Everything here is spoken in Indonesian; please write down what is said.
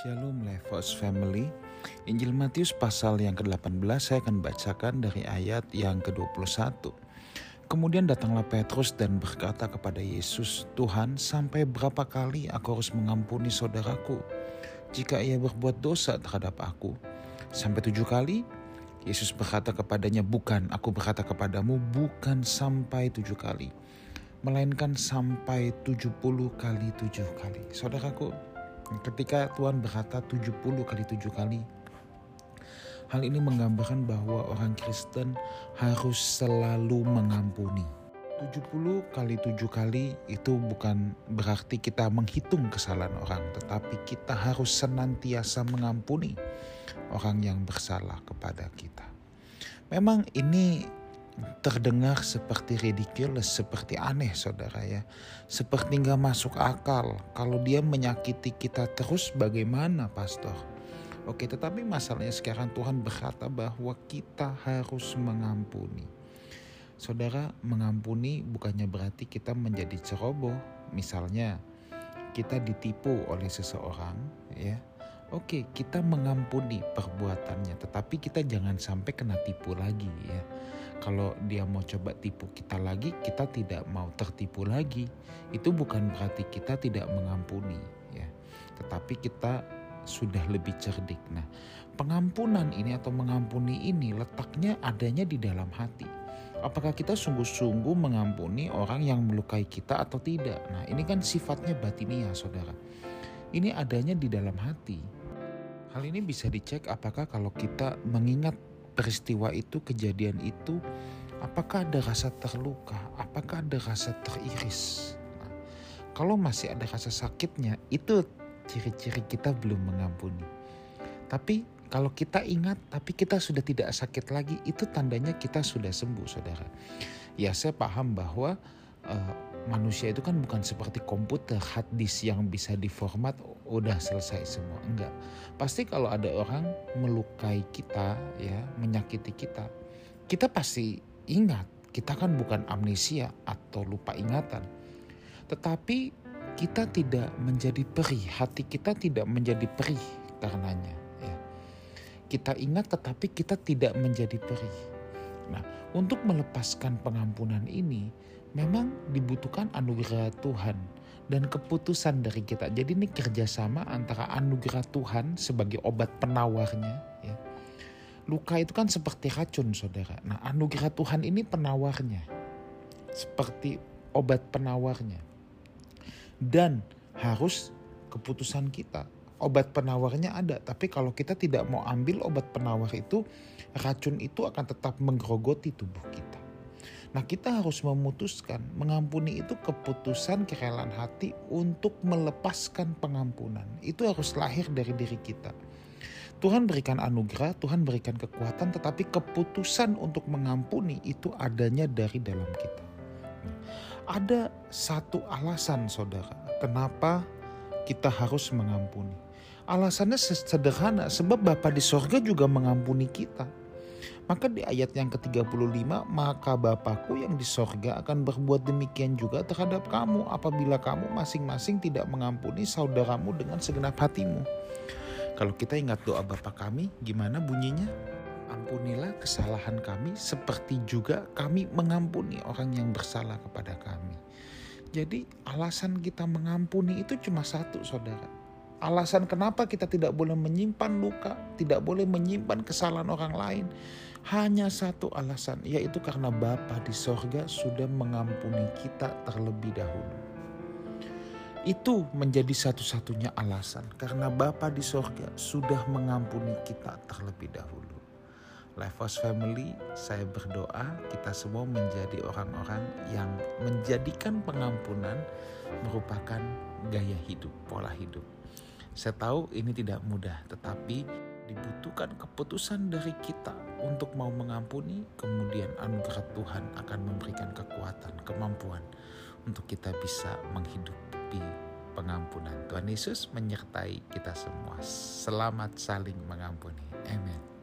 Shalom Levos Family Injil Matius pasal yang ke-18 saya akan bacakan dari ayat yang ke-21 Kemudian datanglah Petrus dan berkata kepada Yesus Tuhan sampai berapa kali aku harus mengampuni saudaraku Jika ia berbuat dosa terhadap aku? Sampai tujuh kali? Yesus berkata kepadanya bukan aku berkata kepadamu bukan sampai tujuh kali Melainkan sampai tujuh puluh kali tujuh kali. Saudaraku Ketika Tuhan berkata 70 kali 7 kali, hal ini menggambarkan bahwa orang Kristen harus selalu mengampuni. 70 kali 7 kali itu bukan berarti kita menghitung kesalahan orang, tetapi kita harus senantiasa mengampuni orang yang bersalah kepada kita. Memang ini terdengar seperti ridiculous, seperti aneh saudara ya. Seperti nggak masuk akal. Kalau dia menyakiti kita terus bagaimana pastor? Oke tetapi masalahnya sekarang Tuhan berkata bahwa kita harus mengampuni. Saudara mengampuni bukannya berarti kita menjadi ceroboh. Misalnya kita ditipu oleh seseorang ya. Oke, kita mengampuni perbuatannya, tetapi kita jangan sampai kena tipu lagi ya kalau dia mau coba tipu kita lagi, kita tidak mau tertipu lagi. Itu bukan berarti kita tidak mengampuni, ya. Tetapi kita sudah lebih cerdik. Nah, pengampunan ini atau mengampuni ini letaknya adanya di dalam hati. Apakah kita sungguh-sungguh mengampuni orang yang melukai kita atau tidak? Nah, ini kan sifatnya batinia, saudara. Ini adanya di dalam hati. Hal ini bisa dicek apakah kalau kita mengingat peristiwa itu, kejadian itu, apakah ada rasa terluka, apakah ada rasa teriris. Nah, kalau masih ada rasa sakitnya, itu ciri-ciri kita belum mengampuni. Tapi kalau kita ingat, tapi kita sudah tidak sakit lagi, itu tandanya kita sudah sembuh, saudara. Ya, saya paham bahwa uh, manusia itu kan bukan seperti komputer hard disk yang bisa diformat udah selesai semua. Enggak. Pasti kalau ada orang melukai kita ya menyakiti kita kita pasti ingat kita kan bukan amnesia atau lupa ingatan. Tetapi kita tidak menjadi perih hati kita tidak menjadi perih karenanya ya. Kita ingat tetapi kita tidak menjadi perih nah untuk melepaskan pengampunan ini memang dibutuhkan anugerah Tuhan dan keputusan dari kita. Jadi ini kerjasama antara anugerah Tuhan sebagai obat penawarnya. Ya. Luka itu kan seperti racun saudara. Nah anugerah Tuhan ini penawarnya. Seperti obat penawarnya. Dan harus keputusan kita. Obat penawarnya ada, tapi kalau kita tidak mau ambil obat penawar itu, racun itu akan tetap menggerogoti tubuh kita. Nah, kita harus memutuskan mengampuni itu keputusan kerelaan hati untuk melepaskan pengampunan. Itu harus lahir dari diri kita. Tuhan berikan anugerah, Tuhan berikan kekuatan, tetapi keputusan untuk mengampuni itu adanya dari dalam kita. Ada satu alasan, saudara, kenapa kita harus mengampuni. Alasannya sederhana, sebab Bapa di sorga juga mengampuni kita. Maka di ayat yang ke-35, maka Bapakku yang di sorga akan berbuat demikian juga terhadap kamu apabila kamu masing-masing tidak mengampuni saudaramu dengan segenap hatimu. Kalau kita ingat doa Bapak kami, gimana bunyinya? Ampunilah kesalahan kami seperti juga kami mengampuni orang yang bersalah kepada kami. Jadi alasan kita mengampuni itu cuma satu saudara. Alasan kenapa kita tidak boleh menyimpan luka, tidak boleh menyimpan kesalahan orang lain hanya satu alasan, yaitu karena Bapa di sorga sudah mengampuni kita terlebih dahulu. Itu menjadi satu-satunya alasan, karena Bapa di sorga sudah mengampuni kita terlebih dahulu. Lifehouse Family, saya berdoa kita semua menjadi orang-orang yang menjadikan pengampunan merupakan gaya hidup, pola hidup. Saya tahu ini tidak mudah, tetapi dibutuhkan keputusan dari kita untuk mau mengampuni, kemudian anugerah Tuhan akan memberikan kekuatan, kemampuan untuk kita bisa menghidupi pengampunan. Tuhan Yesus menyertai kita semua. Selamat saling mengampuni. Amin.